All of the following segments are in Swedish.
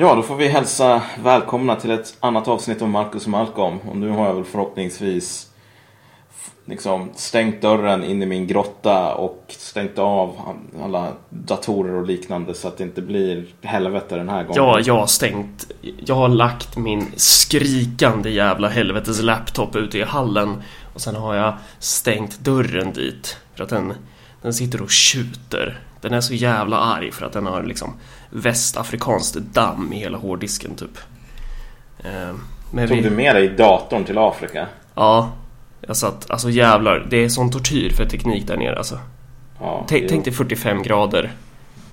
Ja, då får vi hälsa välkomna till ett annat avsnitt av Marcus och Malcolm. Och nu har jag väl förhoppningsvis liksom stängt dörren in i min grotta och stängt av alla datorer och liknande så att det inte blir helvete den här gången. Ja, jag har stängt. Jag har lagt min skrikande jävla helvetes laptop ute i hallen och sen har jag stängt dörren dit för att den, den sitter och tjuter. Den är så jävla arg för att den har liksom västafrikanskt damm i hela hårddisken typ. Eh, men Tog vi... du med dig datorn till Afrika? Ja. Jag satt, alltså jävlar, det är sån tortyr för teknik där nere alltså. Ja, tänk, tänk dig 45 grader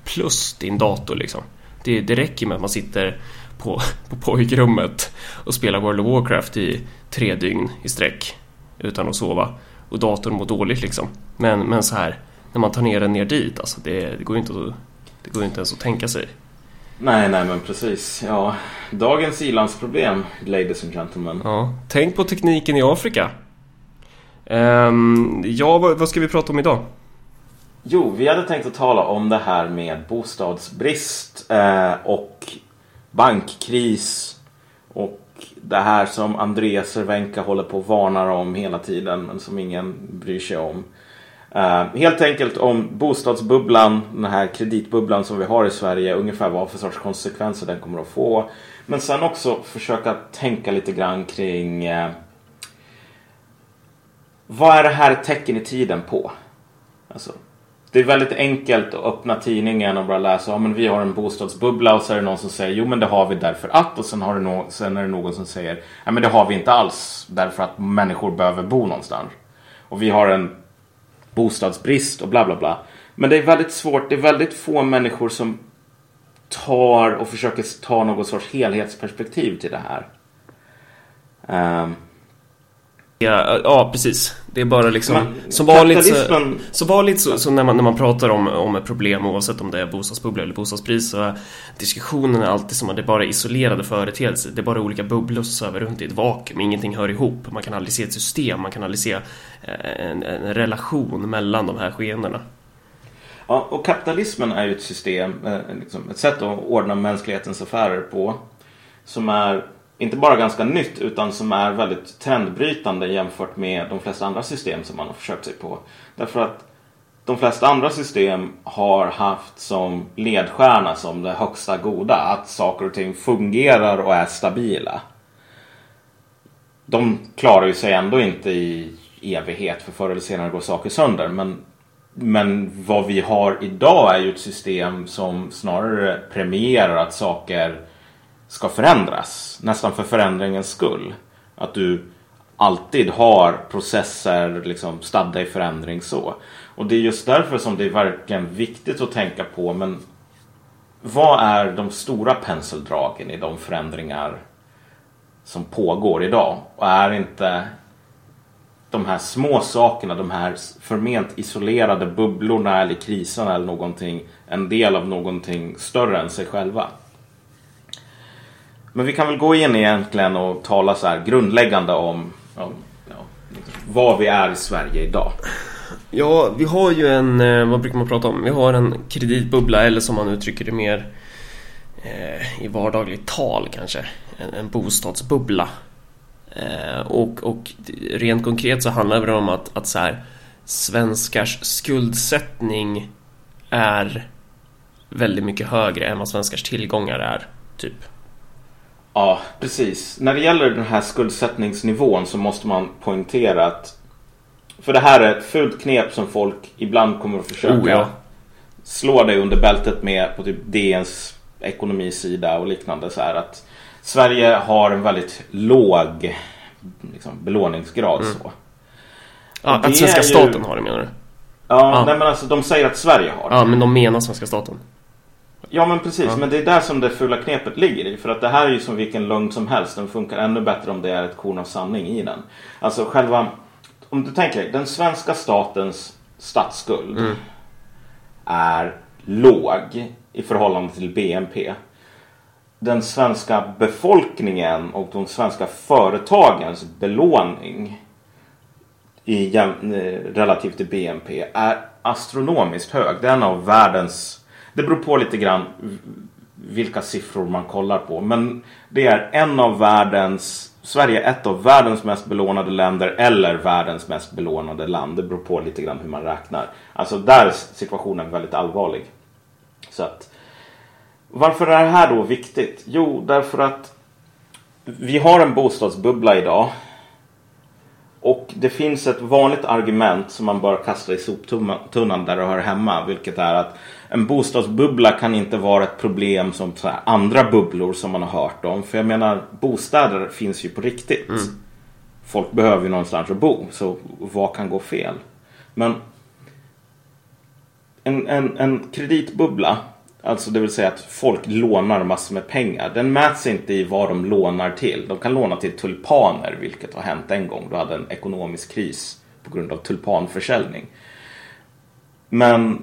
plus din dator liksom. Det, det räcker med att man sitter på, på pojkrummet och spelar World of Warcraft i tre dygn i sträck utan att sova. Och datorn mår dåligt liksom. Men, men så här, när man tar ner den ner dit, alltså det, det går inte att, det går inte ens att tänka sig. Nej, nej men precis. Ja, dagens ilandsproblem, ladies and gentlemen. Ja, tänk på tekniken i Afrika. Um, ja, vad, vad ska vi prata om idag? Jo, vi hade tänkt att tala om det här med bostadsbrist eh, och bankkris och det här som Andreas Cervenka håller på och varnar om hela tiden men som ingen bryr sig om. Uh, helt enkelt om bostadsbubblan, den här kreditbubblan som vi har i Sverige, ungefär vad för sorts konsekvenser den kommer att få. Men sen också försöka tänka lite grann kring uh, vad är det här ett tecken i tiden på? Alltså, det är väldigt enkelt att öppna tidningen och bara läsa ja, men vi har en bostadsbubbla och så är det någon som säger jo men det har vi därför att och sen, har det no sen är det någon som säger nej men det har vi inte alls därför att människor behöver bo någonstans. Och vi har en bostadsbrist och bla bla bla. Men det är väldigt svårt, det är väldigt få människor som tar och försöker ta någon sorts helhetsperspektiv till det här. Um, Ja, ja, precis. Det är bara liksom... Men, som vanligt, så, som vanligt så, så, när, man, när man pratar om, om ett problem oavsett om det är bostadsbubbla eller bostadspris så är diskussionen alltid som att det är bara isolerade företeelser. Det är bara olika bubblor som svävar runt i ett vakuum. Ingenting hör ihop. Man kan aldrig se ett system. Man kan aldrig se eh, en, en relation mellan de här skeendena. Ja, och kapitalismen är ju ett system, eh, liksom ett sätt att ordna mänsklighetens affärer på. Som är inte bara ganska nytt utan som är väldigt trendbrytande jämfört med de flesta andra system som man har försökt sig på. Därför att de flesta andra system har haft som ledstjärna som det högsta goda att saker och ting fungerar och är stabila. De klarar ju sig ändå inte i evighet för förr eller senare går saker sönder. Men, men vad vi har idag är ju ett system som snarare premierar att saker ska förändras. Nästan för förändringens skull. Att du alltid har processer liksom stadda i förändring så. Och det är just därför som det är verkligen viktigt att tänka på men vad är de stora penseldragen i de förändringar som pågår idag? Och är inte de här små sakerna, de här förment isolerade bubblorna eller kriserna eller någonting en del av någonting större än sig själva? Men vi kan väl gå in egentligen och tala så här grundläggande om, om ja, vad vi är i Sverige idag. Ja, vi har ju en, eh, vad brukar man prata om? Vi har en kreditbubbla eller som man uttrycker det mer eh, i vardagligt tal kanske, en, en bostadsbubbla. Eh, och, och rent konkret så handlar det om att, att så här, svenskars skuldsättning är väldigt mycket högre än vad svenskars tillgångar är, typ. Ja, precis. När det gäller den här skuldsättningsnivån så måste man poängtera att för det här är ett fult knep som folk ibland kommer att försöka oh, ja. slå dig under bältet med på typ DNs ekonomisida och liknande. Så här att Sverige har en väldigt låg liksom, belåningsgrad. Mm. Så. Ja, att svenska ju... staten har det menar du? Ja, ja. Nej, men alltså de säger att Sverige har det. Ja, men de menar svenska staten. Ja men precis, ja. men det är där som det fula knepet ligger i. För att det här är ju som vilken lögn som helst. Den funkar ännu bättre om det är ett korn av sanning i den. Alltså själva, om du tänker dig, den svenska statens statsskuld mm. är låg i förhållande till BNP. Den svenska befolkningen och de svenska företagens belåning i, eh, relativt till BNP är astronomiskt hög. Det är en av världens det beror på lite grann vilka siffror man kollar på. Men det är en av världens Sverige är ett av världens mest belånade länder eller världens mest belånade land. Det beror på lite grann hur man räknar. Alltså där är situationen väldigt allvarlig. Så att, varför är det här då viktigt? Jo, därför att vi har en bostadsbubbla idag. Och det finns ett vanligt argument som man bara kastar i soptunnan där det hör hemma. Vilket är att en bostadsbubbla kan inte vara ett problem som andra bubblor som man har hört om. För jag menar, bostäder finns ju på riktigt. Mm. Folk behöver ju någonstans att bo. Så vad kan gå fel? Men en, en, en kreditbubbla, alltså det vill säga att folk lånar massor med pengar. Den mäts inte i vad de lånar till. De kan låna till tulpaner, vilket har hänt en gång. Du hade en ekonomisk kris på grund av tulpanförsäljning. Men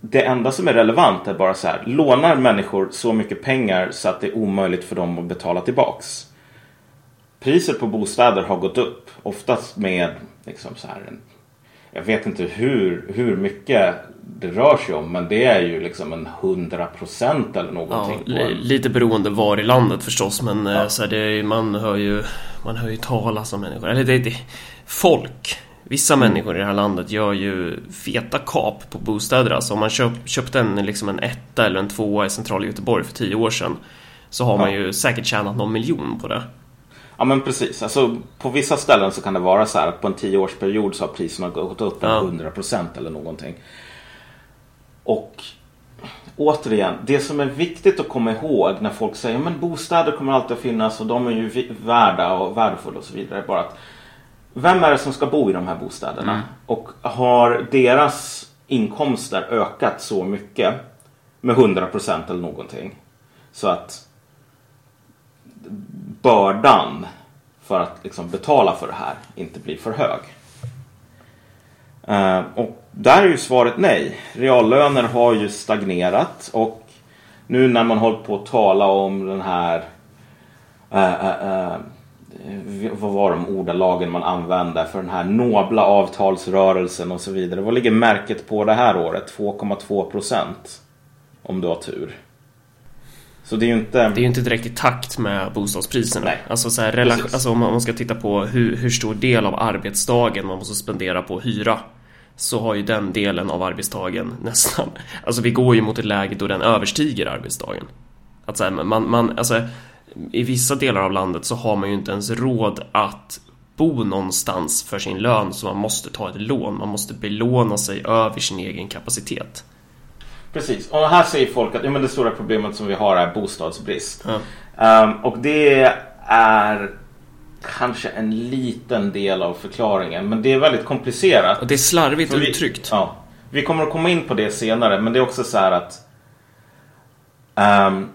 det enda som är relevant är bara så här. Lånar människor så mycket pengar så att det är omöjligt för dem att betala tillbaks? Priset på bostäder har gått upp. Oftast med liksom så här en, Jag vet inte hur, hur mycket det rör sig om. Men det är ju liksom en hundra procent eller någonting. Ja, lite beroende var i landet förstås. Men eh, ja. så här, det, man hör ju Man hör ju talas om människor. Eller det, det folk Vissa mm. människor i det här landet gör ju feta kap på bostäder. Alltså om man köp, köpte en, liksom en etta eller en tvåa i centrala Göteborg för tio år sedan så har ja. man ju säkert tjänat någon miljon på det. Ja men precis. Alltså, på vissa ställen så kan det vara så här att på en tioårsperiod så har priserna gått upp ja. 100% eller någonting. Och återigen, det som är viktigt att komma ihåg när folk säger men bostäder kommer alltid att finnas och de är ju värda och värdefulla och så vidare. Bara att vem är det som ska bo i de här bostäderna? Mm. Och har deras inkomster ökat så mycket med 100% eller någonting så att bördan för att liksom betala för det här inte blir för hög. Uh, och där är ju svaret nej. Reallöner har ju stagnerat och nu när man håller på att tala om den här uh, uh, vad var de ordalagen man använde för den här nobla avtalsrörelsen och så vidare. Vad ligger märket på det här året? 2,2 procent. Om du har tur. Så det är ju inte... Det är inte direkt i takt med bostadspriserna. Nej. Alltså, så här, alltså om man ska titta på hur, hur stor del av arbetsdagen man måste spendera på hyra så har ju den delen av arbetsdagen nästan... Alltså vi går ju mot ett läge då den överstiger arbetsdagen. Att så här, man, man, alltså, i vissa delar av landet så har man ju inte ens råd att bo någonstans för sin lön så man måste ta ett lån. Man måste belåna sig över sin egen kapacitet. Precis, och här säger folk att ja, men det stora problemet som vi har är bostadsbrist. Ja. Um, och det är kanske en liten del av förklaringen men det är väldigt komplicerat. Och det är slarvigt vi, uttryckt. Ja, vi kommer att komma in på det senare men det är också så här att um,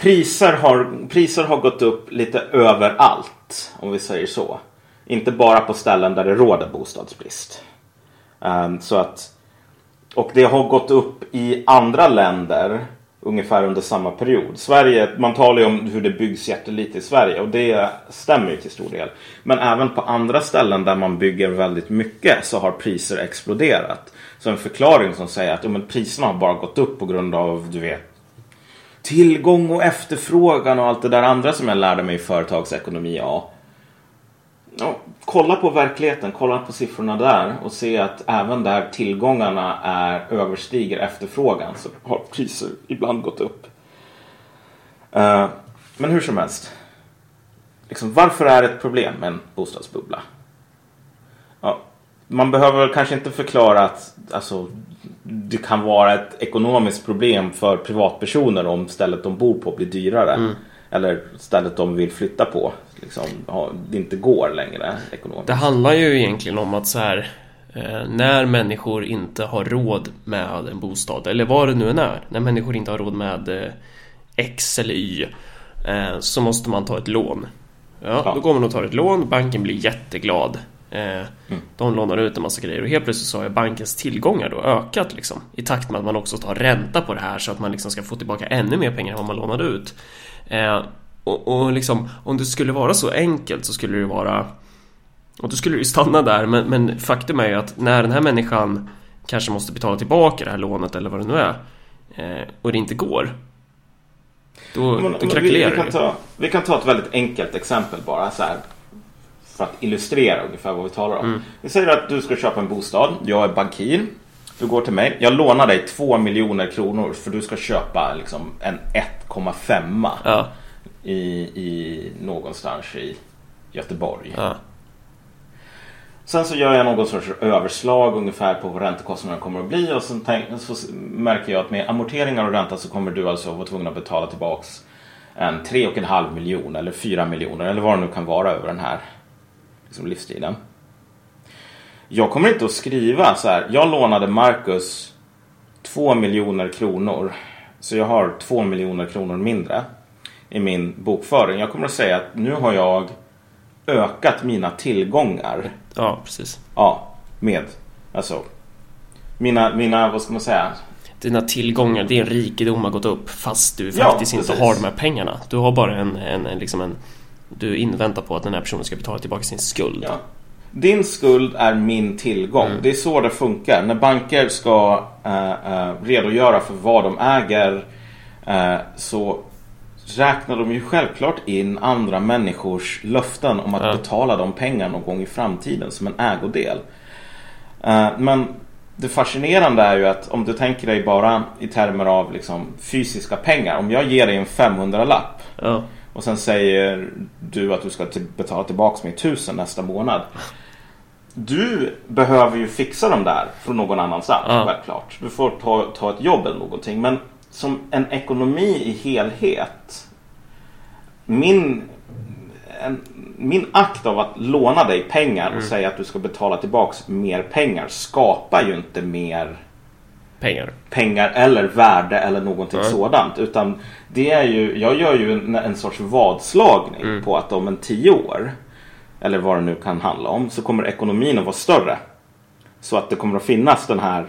priser har, priser har gått upp lite överallt, om vi säger så. Inte bara på ställen där det råder bostadsbrist. Um, så att, och det har gått upp i andra länder ungefär under samma period. Sverige, man talar ju om hur det byggs jättelite i Sverige och det stämmer ju till stor del. Men även på andra ställen där man bygger väldigt mycket så har priser exploderat. Så en förklaring som säger att ja, men priserna har bara gått upp på grund av du vet tillgång och efterfrågan och allt det där andra som jag lärde mig i företagsekonomi. Ja. ja. kolla på verkligheten, kolla på siffrorna där och se att även där tillgångarna är överstiger efterfrågan så har priser ibland gått upp. Uh, men hur som helst. Liksom, varför är det ett problem med en bostadsbubbla? Ja, man behöver kanske inte förklara att alltså, det kan vara ett ekonomiskt problem för privatpersoner om stället de bor på blir dyrare. Mm. Eller stället de vill flytta på liksom, det inte går längre ekonomiskt. Det handlar ju egentligen om att så här eh, när människor inte har råd med en bostad, eller vad det nu än är, när människor inte har råd med eh, X eller Y, eh, så måste man ta ett lån. Ja, ja. Då går man och tar ett lån, banken blir jätteglad. Mm. De lånar ut en massa grejer och helt plötsligt så har bankens tillgångar då ökat liksom, i takt med att man också tar ränta på det här så att man liksom ska få tillbaka ännu mer pengar än vad man lånade ut. Eh, och, och liksom, om det skulle vara så enkelt så skulle det vara och då skulle det ju stanna där men, men faktum är ju att när den här människan kanske måste betala tillbaka det här lånet eller vad det nu är eh, och det inte går. Då, men, då krackelerar vi, vi, kan ta, vi kan ta ett väldigt enkelt exempel bara så här. För att illustrera ungefär vad vi talar om. Mm. Vi säger att du ska köpa en bostad. Jag är bankir. Du går till mig. Jag lånar dig 2 miljoner kronor för du ska köpa liksom en 1,5 ja. i, i någonstans i Göteborg. Ja. Sen så gör jag någon sorts överslag ungefär på vad räntekostnaderna kommer att bli och sen så märker jag att med amorteringar och ränta så kommer du alltså vara tvungen att betala tillbaks en 3,5 miljon eller 4 miljoner eller vad det nu kan vara över den här liksom, livstiden. Jag kommer inte att skriva så här. Jag lånade Marcus 2 miljoner kronor. Så jag har 2 miljoner kronor mindre i min bokföring. Jag kommer att säga att nu har jag ökat mina tillgångar. Ja, precis. Ja, med. Alltså. Mina, mina, vad ska man säga? Dina tillgångar, din rikedom har gått upp fast du faktiskt ja, inte har de här pengarna. Du har bara en, en, en, liksom en du inväntar på att den här personen ska betala tillbaka sin skuld. Ja. Din skuld är min tillgång. Mm. Det är så det funkar. När banker ska uh, uh, redogöra för vad de äger uh, så räknar de ju självklart in andra människors löften om att ja. betala de pengarna någon gång i framtiden som en ägodel. men det fascinerande är ju att om du tänker dig bara i termer av liksom fysiska pengar. Om jag ger dig en 500-lapp ja. Och sen säger du att du ska betala tillbaka mig 1000 nästa månad. Du behöver ju fixa dem där från någon annanstans, ja. självklart. Du får ta, ta ett jobb eller någonting. Men som en ekonomi i helhet. Min, en, min akt av att låna dig pengar och mm. säga att du ska betala tillbaks mer pengar skapar ju inte mer pengar, pengar eller värde eller någonting mm. sådant. Utan det är ju, jag gör ju en, en sorts vadslagning mm. på att om en tio år eller vad det nu kan handla om, så kommer ekonomin att vara större. Så att det kommer att finnas den här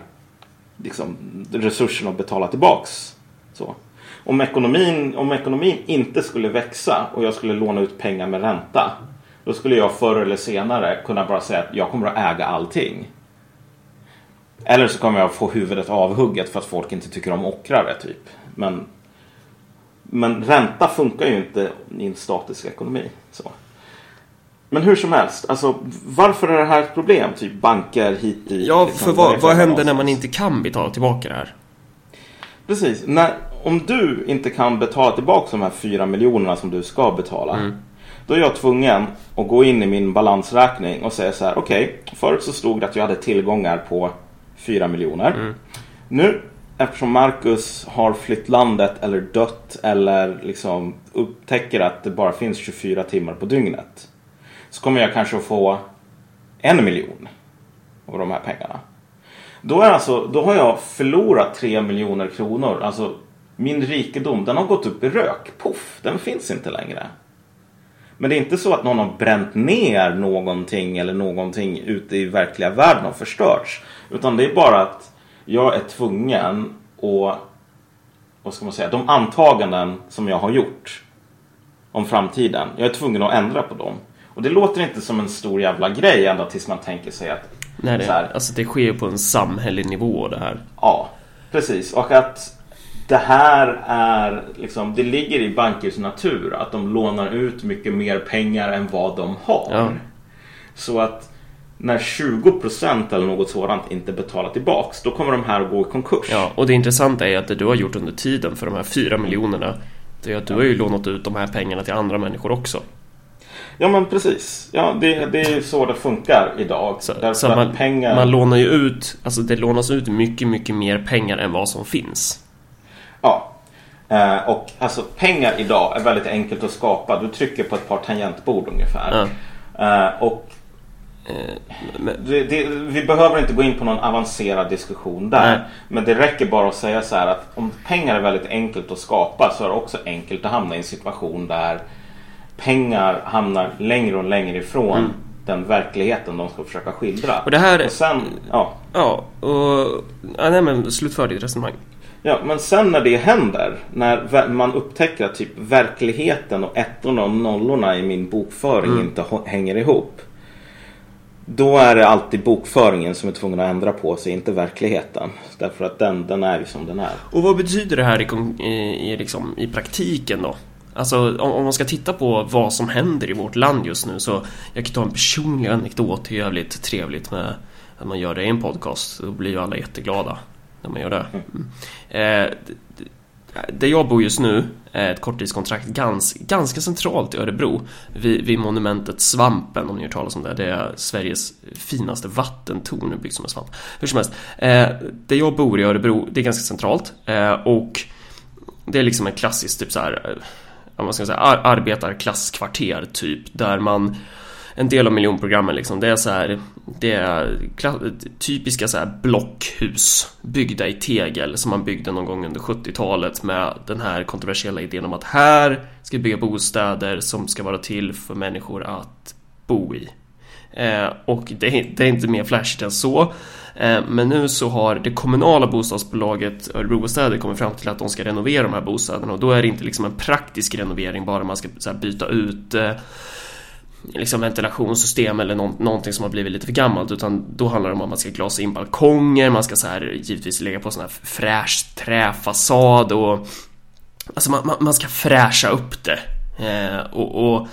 liksom, resursen att betala tillbaks. Så. Om, ekonomin, om ekonomin inte skulle växa och jag skulle låna ut pengar med ränta. Då skulle jag förr eller senare kunna bara säga att jag kommer att äga allting. Eller så kommer jag få huvudet avhugget för att folk inte tycker om ockrare typ. Men, men ränta funkar ju inte i en statisk ekonomi. Så. Men hur som helst, alltså varför är det här ett problem? Typ banker hit dit. Ja, liksom, för vad, vad händer när man inte kan betala tillbaka det här? Precis, när, om du inte kan betala tillbaka de här fyra miljonerna som du ska betala. Mm. Då är jag tvungen att gå in i min balansräkning och säga så här. Okej, okay, förut så stod det att jag hade tillgångar på fyra miljoner. Mm. Nu eftersom Marcus har flytt landet eller dött eller liksom upptäcker att det bara finns 24 timmar på dygnet så kommer jag kanske att få en miljon av de här pengarna. Då, är alltså, då har jag förlorat tre miljoner kronor. Alltså min rikedom, den har gått upp i rök. Poff, den finns inte längre. Men det är inte så att någon har bränt ner någonting eller någonting ute i verkliga världen har förstörts. Utan det är bara att jag är tvungen att, vad ska man säga, de antaganden som jag har gjort om framtiden. Jag är tvungen att ändra på dem. Och det låter inte som en stor jävla grej ända tills man tänker sig att... Nej, det, här, alltså det sker på en samhällelig nivå det här. Ja, precis. Och att det här är liksom, det ligger i bankers natur att de lånar ut mycket mer pengar än vad de har. Ja. Så att när 20% eller något sådant inte betalar tillbaks, då kommer de här att gå i konkurs. Ja, och det intressanta är att det du har gjort under tiden för de här 4 miljonerna, det är att du har ju lånat ut de här pengarna till andra människor också. Ja men precis. Ja, det, det är så det funkar idag. Så, så man, pengar... man lånar ju ut, alltså det lånas ut mycket, mycket mer pengar än vad som finns. Ja. Eh, och alltså pengar idag är väldigt enkelt att skapa. Du trycker på ett par tangentbord ungefär. Ja. Eh, och eh, det, det, vi behöver inte gå in på någon avancerad diskussion där. Nej. Men det räcker bara att säga så här att om pengar är väldigt enkelt att skapa så är det också enkelt att hamna i en situation där pengar hamnar längre och längre ifrån mm. den verkligheten de ska försöka skildra. Och det här... Och sen, ja. Ja, och... Ja, nej men slutför ditt resonemang. Ja, men sen när det händer, när man upptäcker att typ verkligheten och ettorna och nollorna i min bokföring mm. inte hänger ihop. då är det alltid bokföringen som är tvungen att ändra på sig, inte verkligheten. Därför att den, den är ju som den är. Och vad betyder det här i, i, liksom, i praktiken då? Alltså om, man ska titta på vad som händer i vårt land just nu så jag kan ta en personlig anekdot, det är jävligt trevligt med att man gör det i en podcast. Då blir ju alla jätteglada när man gör det. Mm. Eh, där jag bor just nu ett korttidskontrakt gans, ganska centralt i Örebro vid, vid, monumentet Svampen om ni har hört talas om det. Det är Sveriges finaste vattentorn byggt som en svamp. Hur som helst, eh, där jag bor i Örebro, det är ganska centralt eh, och det är liksom en klassisk typ så här, eh, vad man säga, arbetarklasskvarter typ där man en del av miljonprogrammen liksom. Det är så här, det är typiska så här blockhus byggda i tegel som man byggde någon gång under 70-talet med den här kontroversiella idén om att här ska vi bygga bostäder som ska vara till för människor att bo i. Eh, och det är, det är, inte mer flashigt än så. Eh, men nu så har det kommunala bostadsbolaget Örebrobostäder kommit fram till att de ska renovera de här bostäderna och då är det inte liksom en praktisk renovering bara man ska här, byta ut eh, liksom ventilationssystem eller nå någonting som har blivit lite för gammalt utan då handlar det om att man ska glasa in balkonger, man ska så här givetvis lägga på sån här fräsch träfasad och alltså man, man ska fräscha upp det eh, och, och,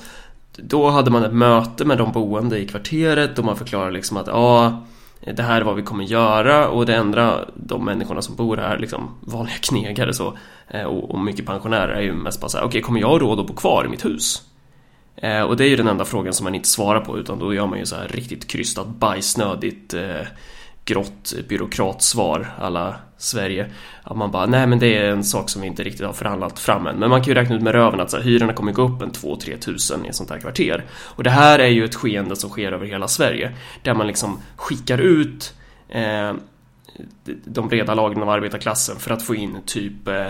då hade man ett möte med de boende i kvarteret och man förklarar liksom att ja det här är vad vi kommer göra och det enda de människorna som bor här, liksom vanliga knegare så eh, och, och mycket pensionärer är ju mest bara såhär, okej okay, kommer jag råd att bo kvar i mitt hus? Eh, och det är ju den enda frågan som man inte svarar på utan då gör man ju så här riktigt krystat bajsnödigt eh, grått byråkratsvar alla Sverige. Att man bara, nej men det är en sak som vi inte riktigt har förhandlat fram än. Men man kan ju räkna ut med röven att så här, hyrorna kommer gå upp en 2-3 tusen i ett sånt här kvarter. Och det här är ju ett skeende som sker över hela Sverige. Där man liksom skickar ut eh, de breda lagren av arbetarklassen för att få in typ, eh,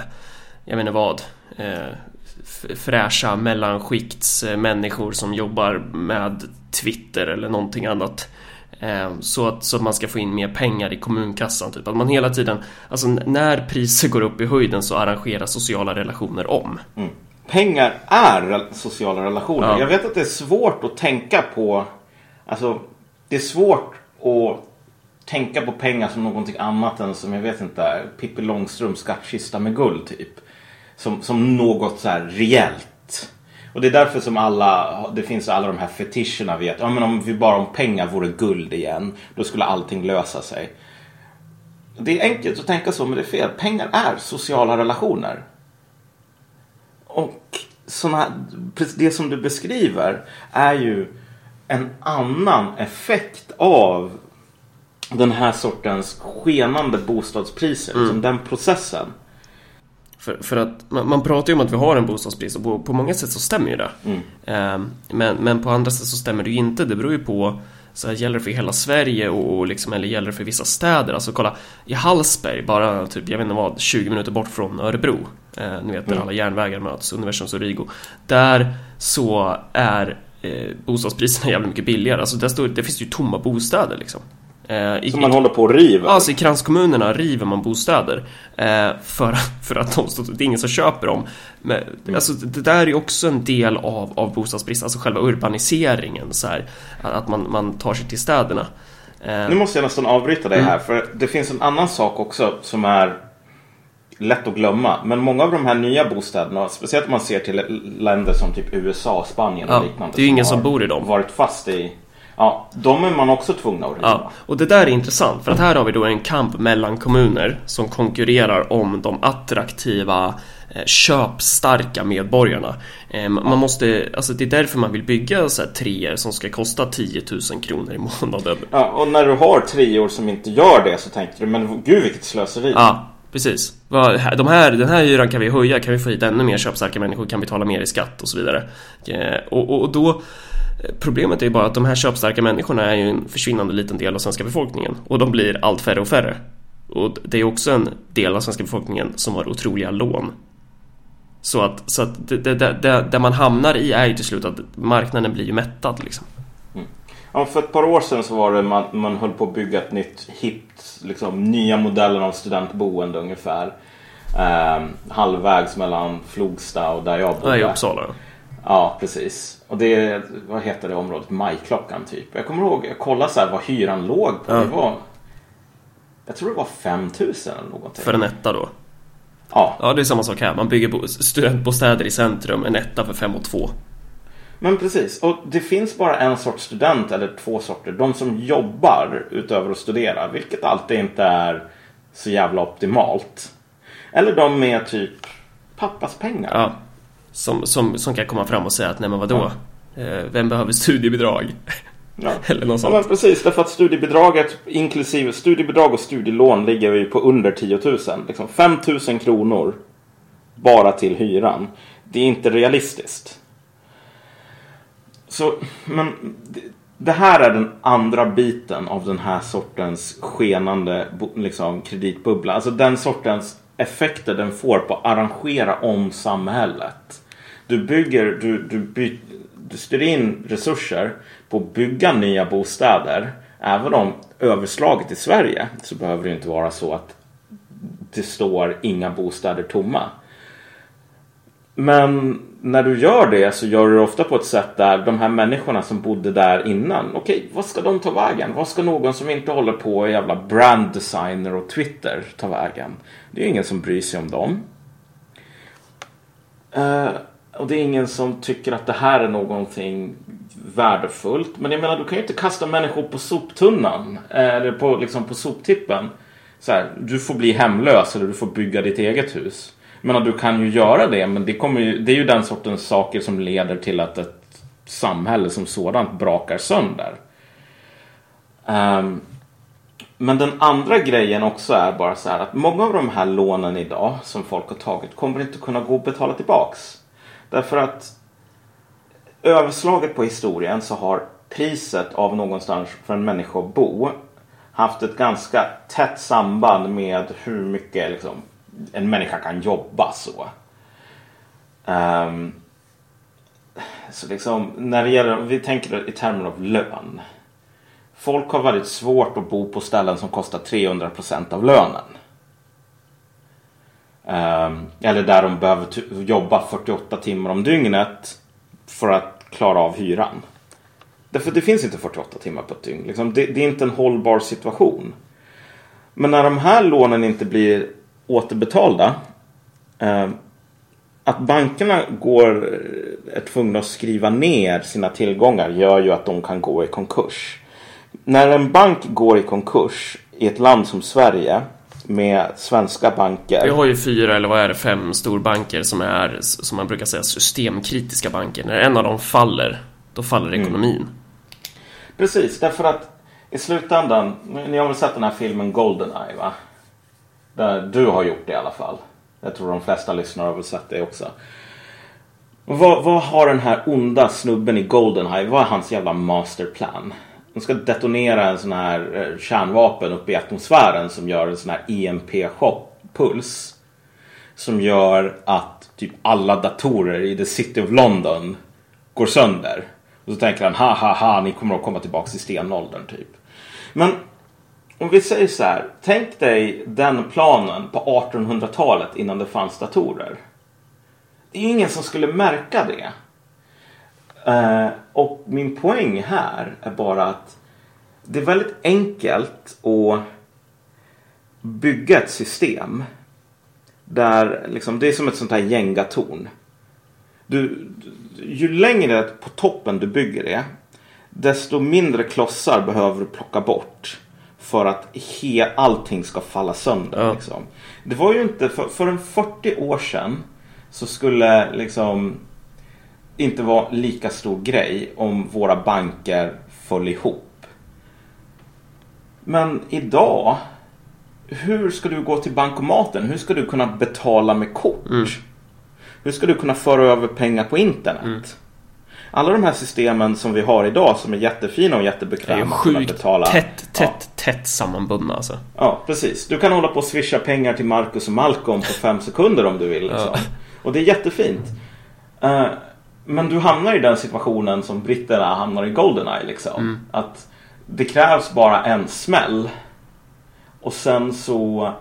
jag vet inte vad, eh, fräscha mellanskiktsmänniskor som jobbar med Twitter eller någonting annat. Eh, så att, så att man ska få in mer pengar i kommunkassan. Typ. Att man hela tiden, alltså när priser går upp i höjden så arrangeras sociala relationer om. Mm. Pengar är sociala relationer. Ja. Jag vet att det är svårt att tänka på, alltså det är svårt att tänka på pengar som någonting annat än som jag vet inte, Pippi Långstrumps skattkista med guld typ som, som något så här reellt. Och det är därför som alla, det finns alla de här fetischerna att ja, men om vi bara om pengar vore guld igen, då skulle allting lösa sig. Det är enkelt att tänka så, men det är fel. Pengar är sociala relationer. Och såna, det som du beskriver är ju en annan effekt av den här sortens skenande bostadspriser. Mm. Liksom den processen. För, för att man, man, pratar ju om att vi har en bostadsbrist och på, på många sätt så stämmer ju det. Mm. Eh, men, men på andra sätt så stämmer det ju inte. Det beror ju på så här, gäller det för hela Sverige och, och liksom, eller gäller det för vissa städer? Alltså kolla, i Hallsberg, bara typ, jag vet inte vad, 20 minuter bort från Örebro. Eh, ni vet där mm. alla järnvägar möts, Universums och Rigo. Där så är eh, bostadspriserna jävligt mycket billigare. Alltså där står, det finns ju tomma bostäder liksom. Eh, I, Som man håller på att riva? Alltså i kranskommunerna river man bostäder. Eh, för, för att de, det är ingen som köper dem. Men, mm. alltså, det där är ju också en del av, av bostadsbrist, alltså själva urbaniseringen. Så här, att man, man tar sig till städerna. Eh, nu måste jag nästan avbryta dig mm. här, för det finns en annan sak också som är lätt att glömma. Men många av de här nya bostäderna, speciellt om man ser till länder som typ USA, Spanien och ja, liknande. Det är ju ingen som, som bor i dem. Varit fast i Ja, de är man också tvungen att riva. Ja, och det där är intressant för att här har vi då en kamp mellan kommuner som konkurrerar om de attraktiva eh, köpstarka medborgarna. Eh, man måste, alltså det är därför man vill bygga så här treor som ska kosta 10 000 kronor i månaden. Ja, och när du har treor som inte gör det så tänker du, men gud vilket slöseri. Ja, precis. De här, den här hyran kan vi höja, kan vi få hit ännu mer köpstarka människor, kan betala mer i skatt och så vidare. Eh, och, och då Problemet är ju bara att de här köpstarka människorna är ju en försvinnande liten del av svenska befolkningen och de blir allt färre och färre. Och det är också en del av svenska befolkningen som har otroliga lån. Så att, så att det, det, det, det man hamnar i är ju till slut att marknaden blir ju mättad liksom. Mm. Ja, för ett par år sedan så var det man, man höll på att bygga ett nytt hippt, liksom nya modeller av studentboende ungefär. Eh, halvvägs mellan Flogsta och där jag. Ja, i Uppsala. Ja, precis. Och det, vad heter det området? Majklockan typ. Jag kommer ihåg, jag kollade så här vad hyran låg på. Ja. Det var, jag tror det var 5000 eller någonting. För en etta då? Ja. Ja, det är samma sak här. Man bygger studentbostäder i centrum, en etta för 5 och 2. Men precis, och det finns bara en sorts student eller två sorter. De som jobbar utöver att studera, vilket alltid inte är så jävla optimalt. Eller de med typ pappas pengar. Ja. Som, som, som kan komma fram och säga att nej men vadå? Ja. Eh, vem behöver studiebidrag? Ja. Eller något sånt. Ja, men precis, därför att studiebidraget inklusive studiebidrag och studielån ligger ju på under 10 000. Liksom 5 000 kronor bara till hyran. Det är inte realistiskt. Så, men det här är den andra biten av den här sortens skenande liksom, kreditbubbla. Alltså den sortens effekter den får på att arrangera om samhället. Du bygger, du, du, by, du styr in resurser på att bygga nya bostäder. Även om överslaget i Sverige så behöver det inte vara så att det står inga bostäder tomma. Men när du gör det så gör du det ofta på ett sätt där de här människorna som bodde där innan. Okej, vad ska de ta vägen? Vad ska någon som inte håller på med jävla brand designer och Twitter ta vägen? Det är ingen som bryr sig om dem. Uh, och det är ingen som tycker att det här är någonting värdefullt. Men jag menar, du kan ju inte kasta människor på soptunnan. Eller på, liksom på soptippen. Så här, du får bli hemlös eller du får bygga ditt eget hus. Men du kan ju göra det, men det, kommer ju, det är ju den sortens saker som leder till att ett samhälle som sådant brakar sönder. Um, men den andra grejen också är bara så här att många av de här lånen idag som folk har tagit kommer inte kunna gå att betala tillbaks. Därför att överslaget på historien så har priset av någonstans för en människa att bo haft ett ganska tätt samband med hur mycket liksom, en människa kan jobba så. Um, så liksom när det gäller, vi tänker i termer av lön. Folk har väldigt svårt att bo på ställen som kostar 300 procent av lönen. Ehm, eller där de behöver jobba 48 timmar om dygnet för att klara av hyran. Därför det finns inte 48 timmar på ett dygn. Liksom, det, det, är inte en hållbar situation. Men när de här lånen inte blir återbetalda. Eh, att bankerna går, eh, är tvungna att skriva ner sina tillgångar gör ju att de kan gå i konkurs. När en bank går i konkurs i ett land som Sverige med svenska banker. Vi har ju fyra eller vad är det, fem storbanker som är som man brukar säga systemkritiska banker. När en av dem faller, då faller mm. ekonomin. Mm. Precis, därför att i slutändan, ni har väl sett den här filmen Goldeneye va? Där du har gjort det i alla fall. Jag tror de flesta lyssnare har väl sett det också. Vad, vad har den här onda snubben i Goldeneye, vad är hans jävla masterplan? De ska detonera en sån här eh, kärnvapen uppe i atmosfären som gör en sån här EMP-puls. Som gör att typ alla datorer i the city of London går sönder. Och så tänker han ha ha ha ni kommer att komma tillbaka till stenåldern typ. Men om vi säger så här. Tänk dig den planen på 1800-talet innan det fanns datorer. Det är ingen som skulle märka det. Uh, och min poäng här är bara att det är väldigt enkelt att bygga ett system där liksom, det är som ett sånt här gängatorn. Du, ju längre på toppen du bygger det desto mindre klossar behöver du plocka bort för att he, allting ska falla sönder. Ja. Liksom. Det var ju inte, för, för en 40 år sedan så skulle liksom inte vara lika stor grej om våra banker föll ihop. Men idag, hur ska du gå till bankomaten? Hur ska du kunna betala med kort? Mm. Hur ska du kunna föra över pengar på internet? Mm alla de här systemen som vi har idag som är jättefina och jättebekväma. Det är sjukt betala. tätt, tätt, ja. tätt sammanbundna alltså. Ja, precis. Du kan hålla på och swisha pengar till Marcus och Malcolm på fem sekunder om du vill. Liksom. Ja. Och det är jättefint. Uh, men du hamnar i den situationen som britterna hamnar i Goldeneye. Liksom. Mm. Att det krävs bara en smäll. Och sen så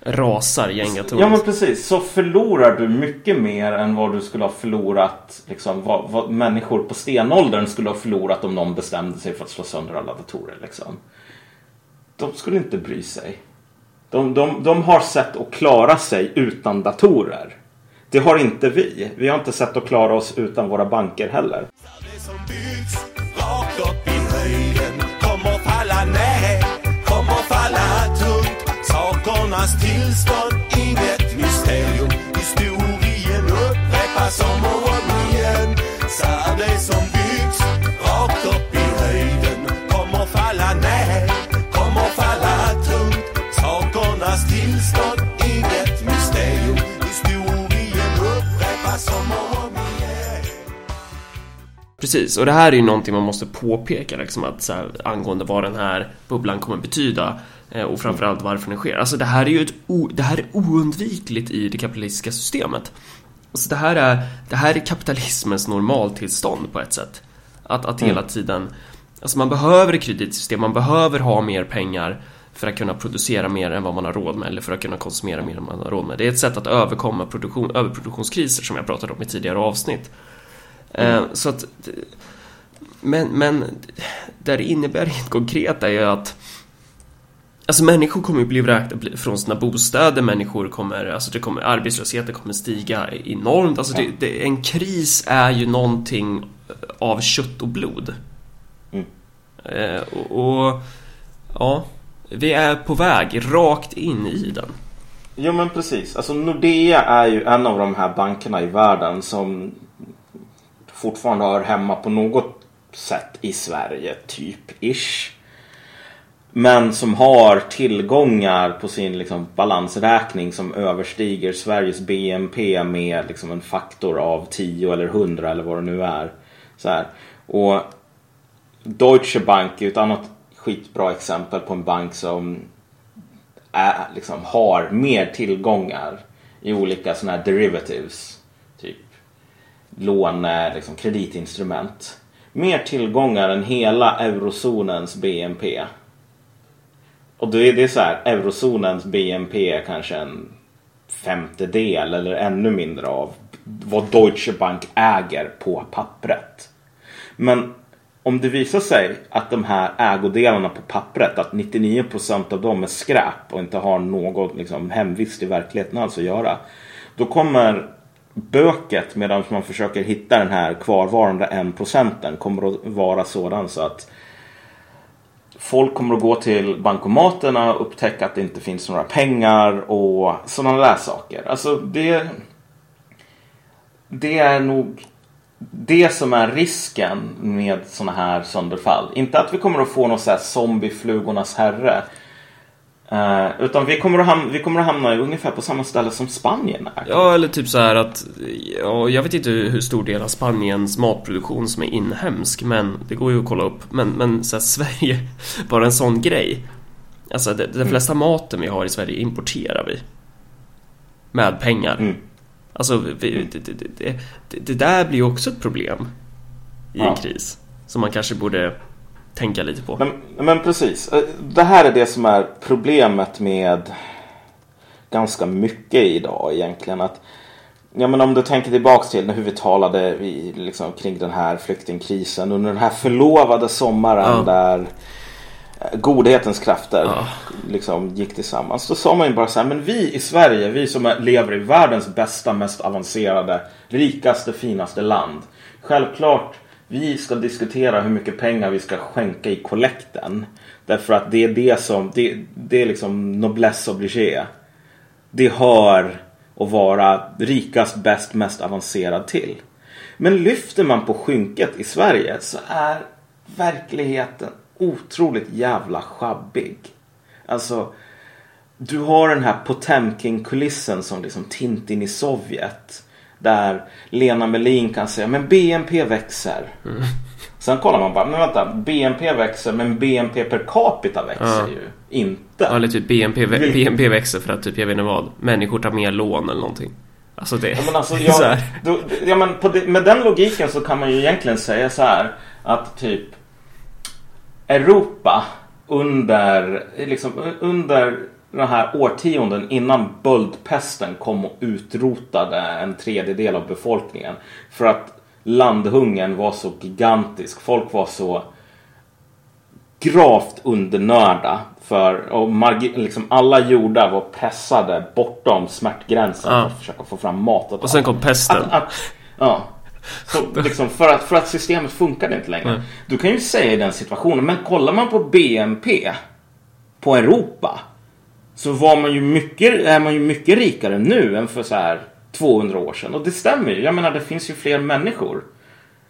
rasar gängatornet. Ja men precis, så förlorar du mycket mer än vad du skulle ha förlorat, liksom, vad, vad människor på stenåldern skulle ha förlorat om någon bestämde sig för att slå sönder alla datorer. Liksom. De skulle inte bry sig. De, de, de har sett att klara sig utan datorer. Det har inte vi. Vi har inte sett att klara oss utan våra banker heller. Sakernas tillstånd, inget mysterium. Historien upprepas om och Precis, och det här är ju någonting man måste påpeka liksom att så här, angående vad den här bubblan kommer betyda Eh, och framförallt varför den sker. Alltså det här är ju ett det här är oundvikligt i det kapitalistiska systemet. Alltså det här är, det här är kapitalismens normaltillstånd på ett sätt. Att, att hela mm. tiden, alltså man behöver ett kreditsystem, man behöver ha mer pengar för att kunna producera mer än vad man har råd med eller för att kunna konsumera mer än vad man har råd med. Det är ett sätt att överkomma produktion, överproduktionskriser som jag pratat om i tidigare avsnitt. Eh, mm. Så att, men, men det innebär rent konkret är ju att Alltså människor kommer ju bli vräkta från sina bostäder, människor kommer, alltså det kommer, arbetslösheten kommer stiga enormt. Alltså det, det, en kris är ju någonting av kött och blod. Mm. Eh, och, och, ja, vi är på väg rakt in i den. Jo men precis. Alltså Nordea är ju en av de här bankerna i världen som fortfarande hör hemma på något sätt i Sverige, typ ish. Men som har tillgångar på sin liksom, balansräkning som överstiger Sveriges BNP med liksom, en faktor av 10 eller 100 eller vad det nu är. Så här. Och Deutsche Bank är ett annat skitbra exempel på en bank som är, liksom, har mer tillgångar i olika sådana här derivatives. Låne, liksom, kreditinstrument. Mer tillgångar än hela eurozonens BNP. Och då är det så här, eurozonens BNP är kanske en femtedel eller ännu mindre av vad Deutsche Bank äger på pappret. Men om det visar sig att de här ägodelarna på pappret, att 99% av dem är skräp och inte har något liksom, hemvist i verkligheten alls att göra. Då kommer böket medan man försöker hitta den här kvarvarande 1 procenten kommer att vara sådan så att Folk kommer att gå till bankomaterna och upptäcka att det inte finns några pengar och sådana där saker. Alltså det, det är nog det som är risken med sådana här sönderfall. Inte att vi kommer att få någon sån här zombieflugornas herre. Uh, utan vi kommer, att hamna, vi kommer att hamna ungefär på samma ställe som Spanien är. Ja, eller typ så här att... Ja, jag vet inte hur stor del av Spaniens matproduktion som är inhemsk, men det går ju att kolla upp. Men, men så här, Sverige, bara en sån grej. Alltså, det, den mm. flesta mm. maten vi har i Sverige importerar vi. Med pengar. Mm. Alltså, vi, mm. det, det, det, där blir ju också ett problem i ja. en kris. Som man kanske borde tänka lite på. Men, men precis. Eh, det här är det som är problemet med ganska mycket idag egentligen. Att, ja, men om du tänker tillbaks till hur vi talade vi, liksom, kring den här flyktingkrisen under den här förlovade sommaren ja. där eh, godhetens krafter ja. liksom gick tillsammans. Då sa man ju bara så här, men vi i Sverige, vi som lever i världens bästa, mest avancerade, rikaste, finaste land. Självklart vi ska diskutera hur mycket pengar vi ska skänka i kollekten. Därför att det är det som, det, det är liksom noblesse obligé. Det hör att vara rikast, bäst, mest avancerad till. Men lyfter man på skynket i Sverige så är verkligheten otroligt jävla sjabbig. Alltså, du har den här Potemkin-kulissen som liksom Tintin i Sovjet. Där Lena Melin kan säga men BNP växer. Mm. Sen kollar man bara, men vänta, BNP växer men BNP per capita växer ja. ju inte. Ja, eller typ BNP, BNP växer för att typ, jag vet inte vad, människor tar mer lån eller någonting. Alltså det, ja, men alltså, jag, då, ja, men det, med den logiken så kan man ju egentligen säga så här att typ Europa under, liksom, under den här årtionden innan böldpesten kom och utrotade en tredjedel av befolkningen. För att landhungern var så gigantisk. Folk var så gravt undernörda. För och liksom alla jordar var pressade bortom smärtgränsen ja. för att försöka få fram mat. Och sen kom pesten. Att, att, ja. Så, liksom, för, att, för att systemet funkade inte längre. Mm. Du kan ju säga i den situationen, men kollar man på BNP på Europa så var man ju mycket, är man ju mycket rikare nu än för så här 200 år sedan. Och det stämmer ju. Jag menar, det finns ju fler människor.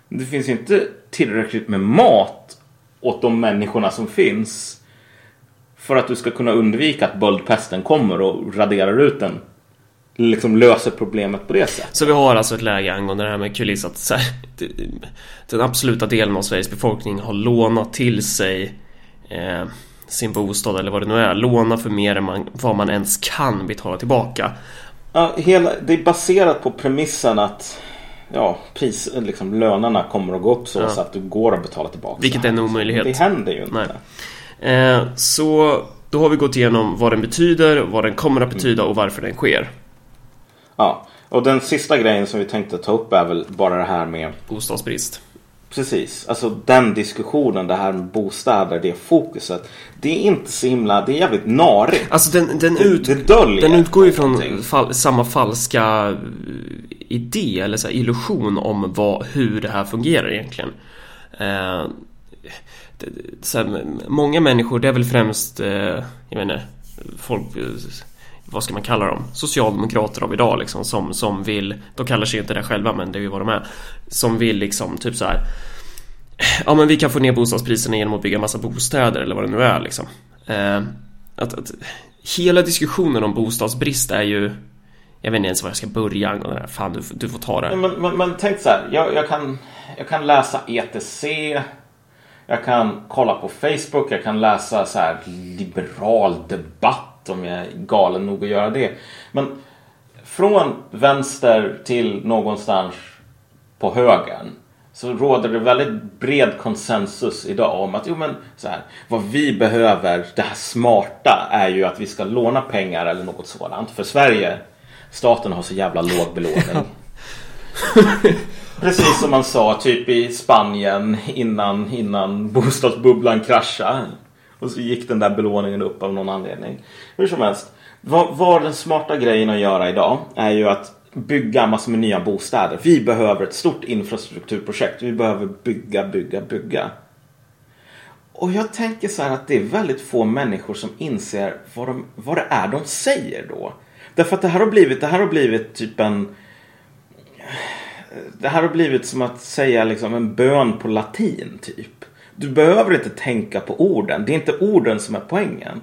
Det finns ju inte tillräckligt med mat åt de människorna som finns för att du ska kunna undvika att böldpesten kommer och raderar ut den liksom löser problemet på det sättet. Så vi har alltså ett läge angående det här med kuliss att här, den absoluta delen av Sveriges befolkning har lånat till sig eh, sin bostad eller vad det nu är. Låna för mer än man, vad man ens kan betala tillbaka. Ja, hela, det är baserat på premissen att ja, pris, liksom, lönerna kommer att gå upp så, ja. så att du går att betala tillbaka. Vilket är en omöjlighet. Det händer ju inte. Eh, så då har vi gått igenom vad den betyder, vad den kommer att betyda och varför den sker. Ja, och den sista grejen som vi tänkte ta upp är väl bara det här med bostadsbrist. Precis, alltså den diskussionen, det här med bostäder, det fokuset. Det är inte så himla, det är jävligt narigt. Alltså den, den, ut, det, det den utgår ju från fall, samma falska eh, idé eller så illusion om vad, hur det här fungerar egentligen. Eh, så här, många människor, det är väl främst, eh, jag inte, folk vad ska man kalla dem? Socialdemokrater av idag liksom som, som vill, de kallar sig inte det själva men det är ju vad de är. Som vill liksom typ så här. Ja men vi kan få ner bostadspriserna genom att bygga massa bostäder eller vad det nu är liksom. Eh, att, att, hela diskussionen om bostadsbrist är ju jag vet inte ens var jag ska börja angående det här. Fan, du, du får ta det. Men, men, men tänk så här. Jag, jag, kan, jag kan läsa ETC. Jag kan kolla på Facebook. Jag kan läsa så här liberal debatt om jag är galen nog att göra det. Men från vänster till någonstans på högern så råder det väldigt bred konsensus idag om att jo, men, så här, vad vi behöver, det här smarta, är ju att vi ska låna pengar eller något sådant. För Sverige, staten har så jävla låg belåning. Precis som man sa typ i Spanien innan, innan bostadsbubblan kraschade. Och så gick den där belåningen upp av någon anledning. Hur som helst. Vad, vad den smarta grejen att göra idag är ju att bygga massor med nya bostäder. Vi behöver ett stort infrastrukturprojekt. Vi behöver bygga, bygga, bygga. Och jag tänker så här att det är väldigt få människor som inser vad, de, vad det är de säger då. Därför att det här har blivit, det här har blivit typ en... Det här har blivit som att säga liksom en bön på latin typ. Du behöver inte tänka på orden. Det är inte orden som är poängen.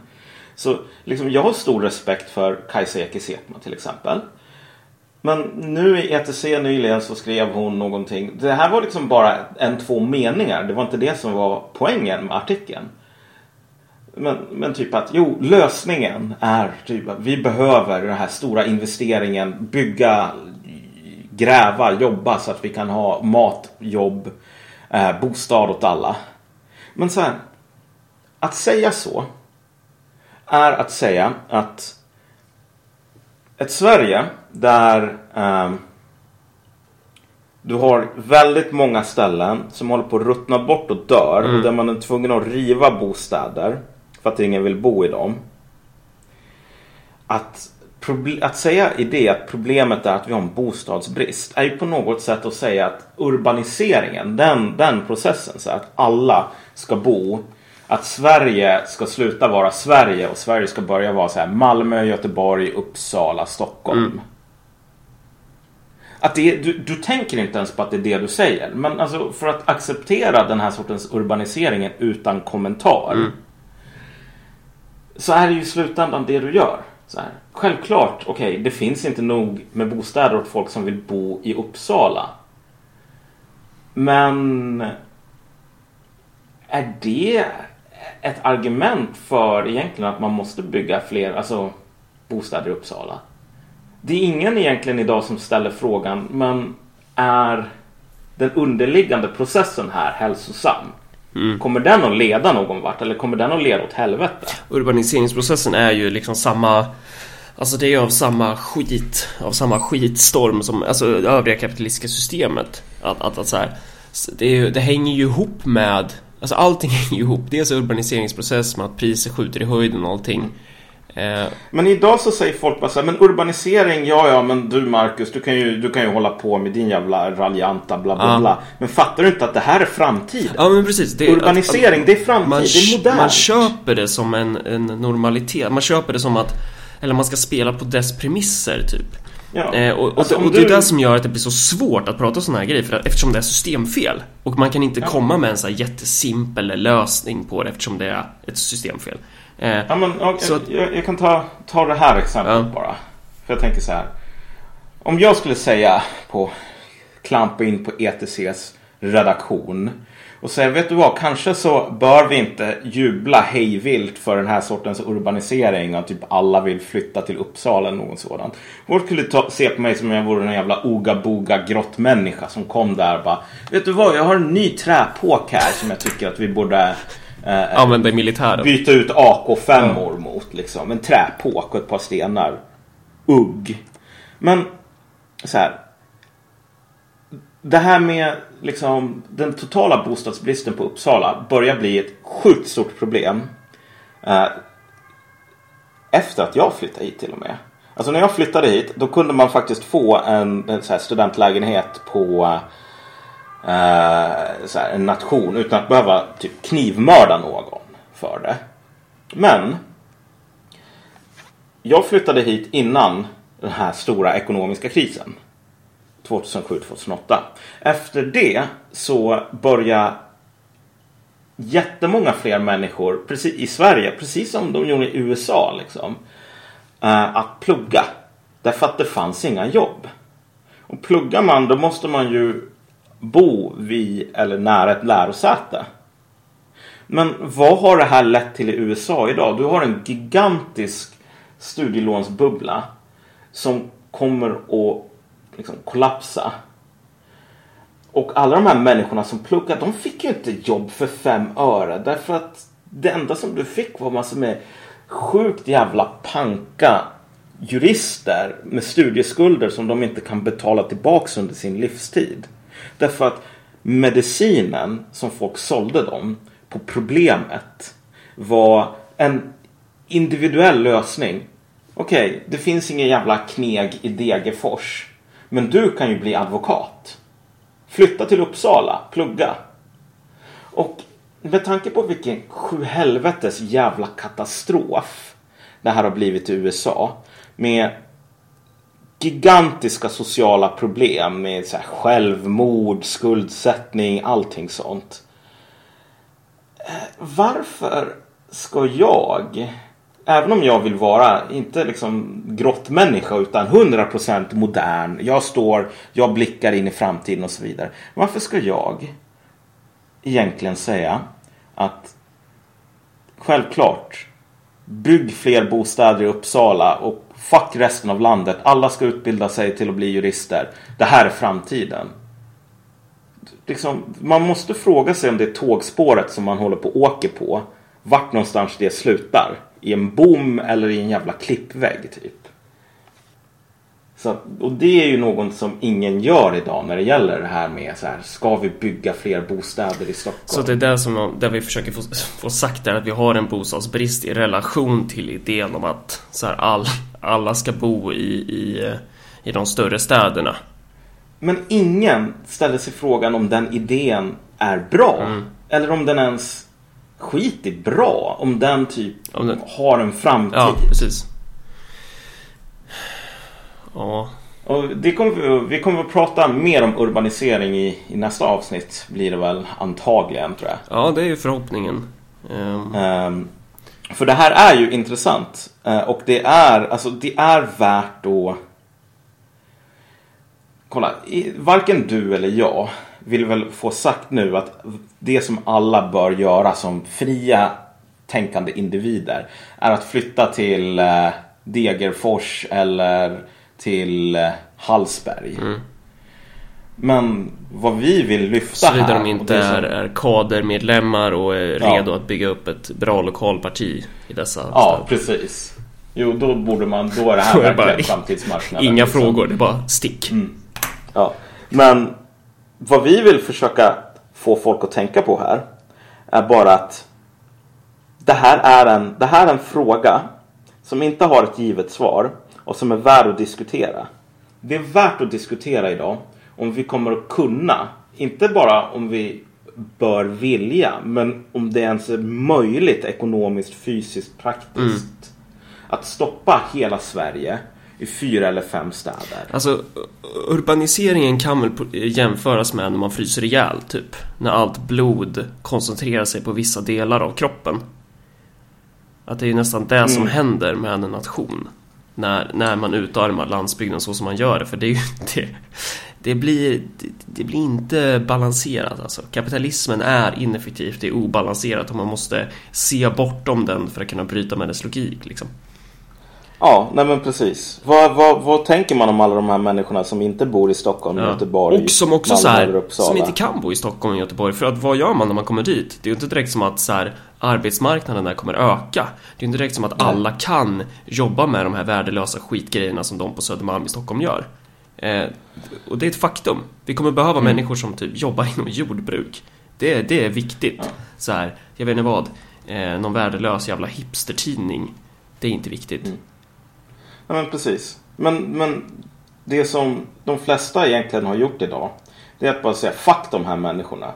Så liksom, jag har stor respekt för Kajsa Ekis till exempel. Men nu i ETC nyligen så skrev hon någonting. Det här var liksom bara en, två meningar. Det var inte det som var poängen med artikeln. Men, men typ att jo, lösningen är typ att vi behöver den här stora investeringen. Bygga, gräva, jobba så att vi kan ha mat, jobb, eh, bostad åt alla. Men så här. Att säga så är att säga att ett Sverige där eh, du har väldigt många ställen som håller på att ruttna bort och dör mm. och där man är tvungen att riva bostäder för att ingen vill bo i dem. Att, att säga i det att problemet är att vi har en bostadsbrist är ju på något sätt att säga att urbaniseringen, den, den processen, så att alla ska bo att Sverige ska sluta vara Sverige och Sverige ska börja vara så här Malmö, Göteborg, Uppsala, Stockholm. Mm. Att det, du, du tänker inte ens på att det är det du säger. Men alltså för att acceptera den här sortens urbaniseringen utan kommentar. Mm. Så är det ju i slutändan det du gör. Så här. Självklart, okej, okay, det finns inte nog med bostäder åt folk som vill bo i Uppsala. Men är det ett argument för egentligen att man måste bygga fler alltså, bostäder i Uppsala? Det är ingen egentligen idag som ställer frågan, men är den underliggande processen här hälsosam? Mm. Kommer den att leda någon vart eller kommer den att leda åt helvete? Urbaniseringsprocessen är ju liksom samma Alltså det är av samma skit, av samma skitstorm som alltså det övriga kapitalistiska systemet. Att, att, att så här, det, det hänger ju ihop med, alltså allting hänger ju ihop. Dels urbaniseringsprocess med att priser skjuter i höjden och allting. Eh. Men idag så säger folk bara så här, men urbanisering, ja ja men du Marcus, du kan ju, du kan ju hålla på med din jävla raljanta bla bla ja. bla. Men fattar du inte att det här är framtiden? Ja men precis. Det, urbanisering, att, att, det är framtid, man, det är modernt. Man köper det som en, en normalitet. Man köper det som att, eller man ska spela på dess premisser typ. Ja. Eh, och, alltså, och, och, det är du... det som gör att det blir så svårt att prata sådana här grejer för att, eftersom det är systemfel. Och man kan inte ja. komma med en så här jättesimpel lösning på det eftersom det är ett systemfel. Eh, ja, men, okay, så jag, jag, kan ta, ta det här exemplet ja. bara. För jag tänker så här. Om jag skulle säga på klampa in på ETCs redaktion och säga vet du vad, kanske så bör vi inte jubla hejvilt för den här sortens urbanisering och typ alla vill flytta till Uppsala eller något sådant. Folk skulle ta, se på mig som om jag vore en jävla oga-boga grottmänniska som kom där och bara Vet du vad, jag har en ny träpåk här som jag tycker att vi borde eh, Använda i militären. Byta ut AK5 mm. mot liksom. En träpåk och ett par stenar. Ugg. Men så här. Det här med liksom den totala bostadsbristen på Uppsala börjar bli ett sjukt stort problem. Eh, efter att jag flyttade hit till och med. Alltså när jag flyttade hit då kunde man faktiskt få en, en studentlägenhet på eh, här, en nation utan att behöva typ knivmörda någon för det. Men jag flyttade hit innan den här stora ekonomiska krisen. 2007-2008. Efter det så började jättemånga fler människor precis, i Sverige, precis som de gjorde i USA, liksom, eh, att plugga. Därför att det fanns inga jobb. Och pluggar man då måste man ju bo vid eller nära ett lärosäte. Men vad har det här lett till i USA idag? Du har en gigantisk studielånsbubbla som kommer att liksom kollapsa. Och alla de här människorna som pluggar, de fick ju inte jobb för fem öre. Därför att det enda som du fick var massor med sjukt jävla panka jurister med studieskulder som de inte kan betala tillbaks under sin livstid. Därför att medicinen som folk sålde dem på problemet var en individuell lösning. Okej, okay, det finns ingen jävla kneg i Degerfors. Men du kan ju bli advokat. Flytta till Uppsala, plugga. Och med tanke på vilken sjuhelvetes jävla katastrof det här har blivit i USA. Med gigantiska sociala problem med så självmord, skuldsättning, allting sånt. Eh, varför ska jag, även om jag vill vara, inte liksom grottmänniska utan 100% modern, jag står, jag blickar in i framtiden och så vidare. Varför ska jag egentligen säga att självklart, bygg fler bostäder i Uppsala och Fuck resten av landet. Alla ska utbilda sig till att bli jurister. Det här är framtiden. Liksom, man måste fråga sig om det är tågspåret som man håller på och åker på. Vart någonstans det slutar. I en bom eller i en jävla klippvägg typ. Så, och det är ju något som ingen gör idag när det gäller det här med så här, ska vi bygga fler bostäder i Stockholm? Så det är där som där vi försöker få, få sagt är att vi har en bostadsbrist i relation till idén om att så här, all, alla ska bo i, i, i de större städerna. Men ingen ställer sig frågan om den idén är bra. Mm. Eller om den ens skit är bra. Om den typ om den... har en framtid. Ja, precis. Ja. Och det kommer vi, vi kommer att prata mer om urbanisering i, i, nästa avsnitt. Blir det väl antagligen tror jag. Ja, det är ju förhoppningen. Um... Um, för det här är ju intressant. Uh, och det är, alltså, det är värt att... Kolla, i, varken du eller jag vill väl få sagt nu att det som alla bör göra som fria tänkande individer är att flytta till uh, Degerfors eller till eh, Hallsberg. Mm. Men vad vi vill lyfta Såvida här... de inte är, är kadermedlemmar och är ja. redo att bygga upp ett bra lokalparti i dessa Ja, stöd. precis. Jo, då borde man... Då är det här verkligen framtidsmarknaden. Inga liksom. frågor, det är bara stick. Mm. Ja, men vad vi vill försöka få folk att tänka på här är bara att det här är en, det här är en fråga som inte har ett givet svar och som är värd att diskutera. Det är värt att diskutera idag om vi kommer att kunna, inte bara om vi bör vilja, men om det ens är möjligt ekonomiskt, fysiskt, praktiskt mm. att stoppa hela Sverige i fyra eller fem städer. Alltså, urbaniseringen kan väl jämföras med när man fryser ihjäl, typ. När allt blod koncentrerar sig på vissa delar av kroppen. Att det är nästan det mm. som händer med en nation. När, när man utarmar landsbygden så som man gör det. För det är ju det, det blir, det, det, blir inte balanserat alltså. Kapitalismen är ineffektivt, det är obalanserat och man måste se bortom den för att kunna bryta med dess logik liksom. Ja, nej men precis. Vad, vad, vad tänker man om alla de här människorna som inte bor i Stockholm, ja. Göteborg, Och som också Malmö, så här, som inte kan bo i Stockholm och Göteborg. För att vad gör man när man kommer dit? Det är ju inte direkt som att så här, arbetsmarknaden där kommer öka. Det är inte direkt som att alla kan jobba med de här värdelösa skitgrejerna som de på Södermalm i Stockholm gör. Eh, och det är ett faktum. Vi kommer behöva mm. människor som typ jobbar inom jordbruk. Det, det är viktigt. Så här, jag vet inte vad, eh, någon värdelös jävla hipstertidning. Det är inte viktigt. Mm. Ja men precis. Men, men det som de flesta egentligen har gjort idag. Det är att bara säga fuck de här människorna.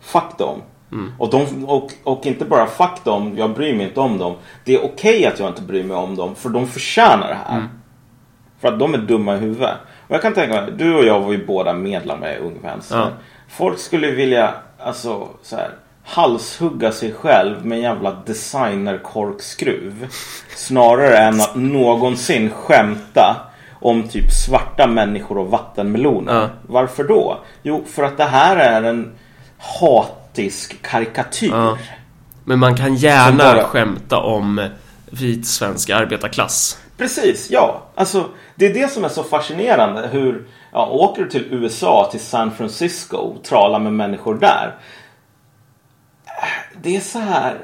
Fuck dem. Mm. Och, de, och, och inte bara fuck dem, jag bryr mig inte om dem. Det är okej okay att jag inte bryr mig om dem för de förtjänar det här. Mm. För att de är dumma i huvudet. Och jag kan tänka mig, du och jag var ju båda medlemmar i Ung Vänster. Ja. Folk skulle vilja, alltså så här, halshugga sig själv med en jävla designerkorkskruv. Snarare än att någonsin skämta om typ svarta människor och vattenmeloner. Ja. Varför då? Jo, för att det här är en hatisk karikatyr. Ja. Men man kan gärna bara... skämta om vit svensk arbetarklass. Precis, ja. Alltså, det är det som är så fascinerande. Hur, ja, åker du till USA, till San Francisco och talar med människor där. Det är så här,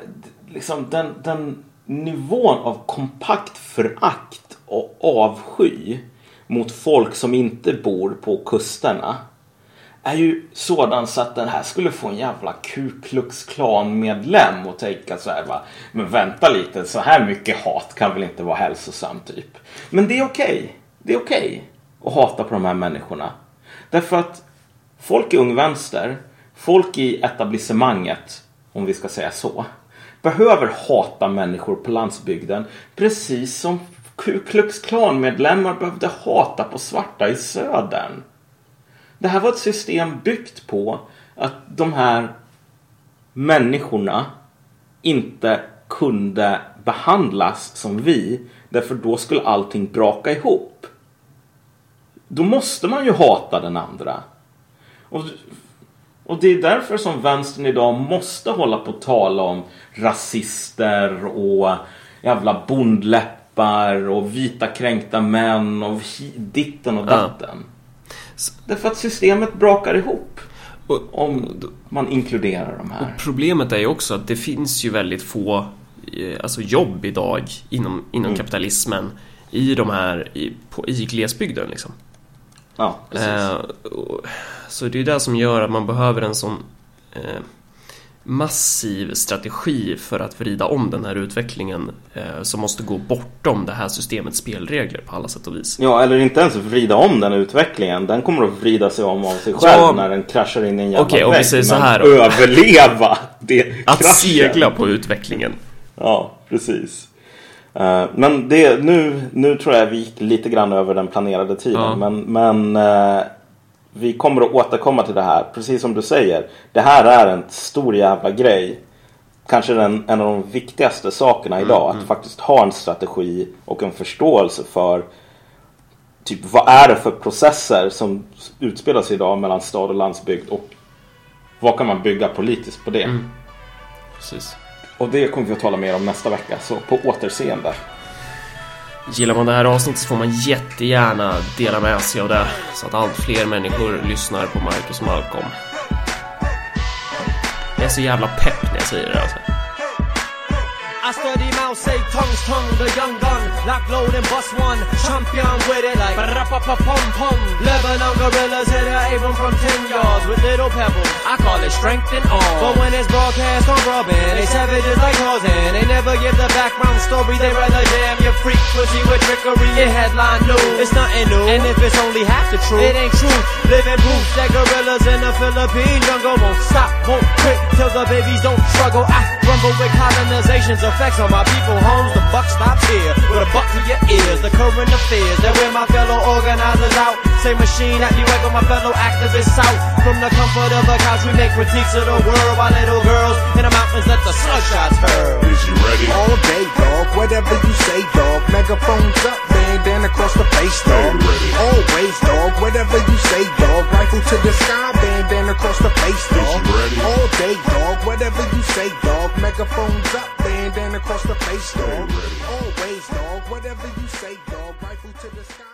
liksom den, den nivån av kompakt förakt och avsky mot folk som inte bor på kusterna är ju sådan så att den här skulle få en jävla Ku Klux Klan medlem och tänka så här va. Men vänta lite, så här mycket hat kan väl inte vara hälsosamt typ. Men det är okej. Okay. Det är okej okay att hata på de här människorna. Därför att folk i Ung Vänster, folk i etablissemanget, om vi ska säga så, behöver hata människor på landsbygden precis som Ku Klux Klan-medlemmar behövde hata på svarta i södern. Det här var ett system byggt på att de här människorna inte kunde behandlas som vi. Därför då skulle allting braka ihop. Då måste man ju hata den andra. Och, och det är därför som vänstern idag måste hålla på att tala om rasister och jävla bondläppar och vita kränkta män och ditten och datten. Ja. Därför att systemet brakar ihop. om man inkluderar de här. Och problemet är ju också att det finns ju väldigt få eh, alltså jobb idag inom, inom mm. kapitalismen i de här i, på, i glesbygden liksom. Ja, precis. Eh, så det är det som gör att man behöver en sån eh, massiv strategi för att vrida om den här utvecklingen eh, som måste gå bortom det här systemets spelregler på alla sätt och vis. Ja, eller inte ens vrida om den utvecklingen. Den kommer att vrida sig om av sig själv ja, när den kraschar in i en jävla okay, vägg. Säger så här Men överleva det Att kraschen. segla på utvecklingen. Ja, precis. Uh, men det, nu, nu tror jag vi gick lite grann över den planerade tiden. Ja. Men, men uh, vi kommer att återkomma till det här. Precis som du säger. Det här är en stor jävla grej. Kanske den, en av de viktigaste sakerna idag. Mm, att faktiskt ha en strategi och en förståelse för typ vad är det för processer som utspelar sig idag mellan stad och landsbygd. Och vad kan man bygga politiskt på det. Mm. Precis. Och det kommer vi att tala mer om nästa vecka. Så på återseende. Gillar man det här avsnittet så får man jättegärna dela med sig av det så att allt fler människor lyssnar på Marcus Malcolm. Jag är så jävla pepp när jag säger det alltså. Lock load and bust one, champion with it like pum pum. Lebanon gorillas hit a Avon from 10 yards with little pebbles. I call it strength and all. But when it's broadcast on Robin, they savages like Tarzan. They never give the background story, they rather damn your pussy with trickery and headline news. It's nothing new, and if it's only half the truth, it ain't true. Living proof that gorillas in the Philippine jungle won't stop, won't quit till the babies don't struggle. I rumble with colonization's effects on my people homes. The buck stops here with a buck to your ears. The current affairs that wear my fellow organizers out. Same machine that be wake my fellow activists out. From the comfort of the couch, we make critiques of the world. While little girls in the mountains let the sunshots hurl. Is you ready? All day, dog. Whatever you say, dog. Megaphones up, bandana across the face, dog. Always, dog. Whatever you say, dog. Rifle to the sky, bandana across the face, dog. All day, dog. Whatever you say, dog. Megaphones up, bandana across the face, dog. Always, dog. Whatever you say, dog. Rifle to the sky.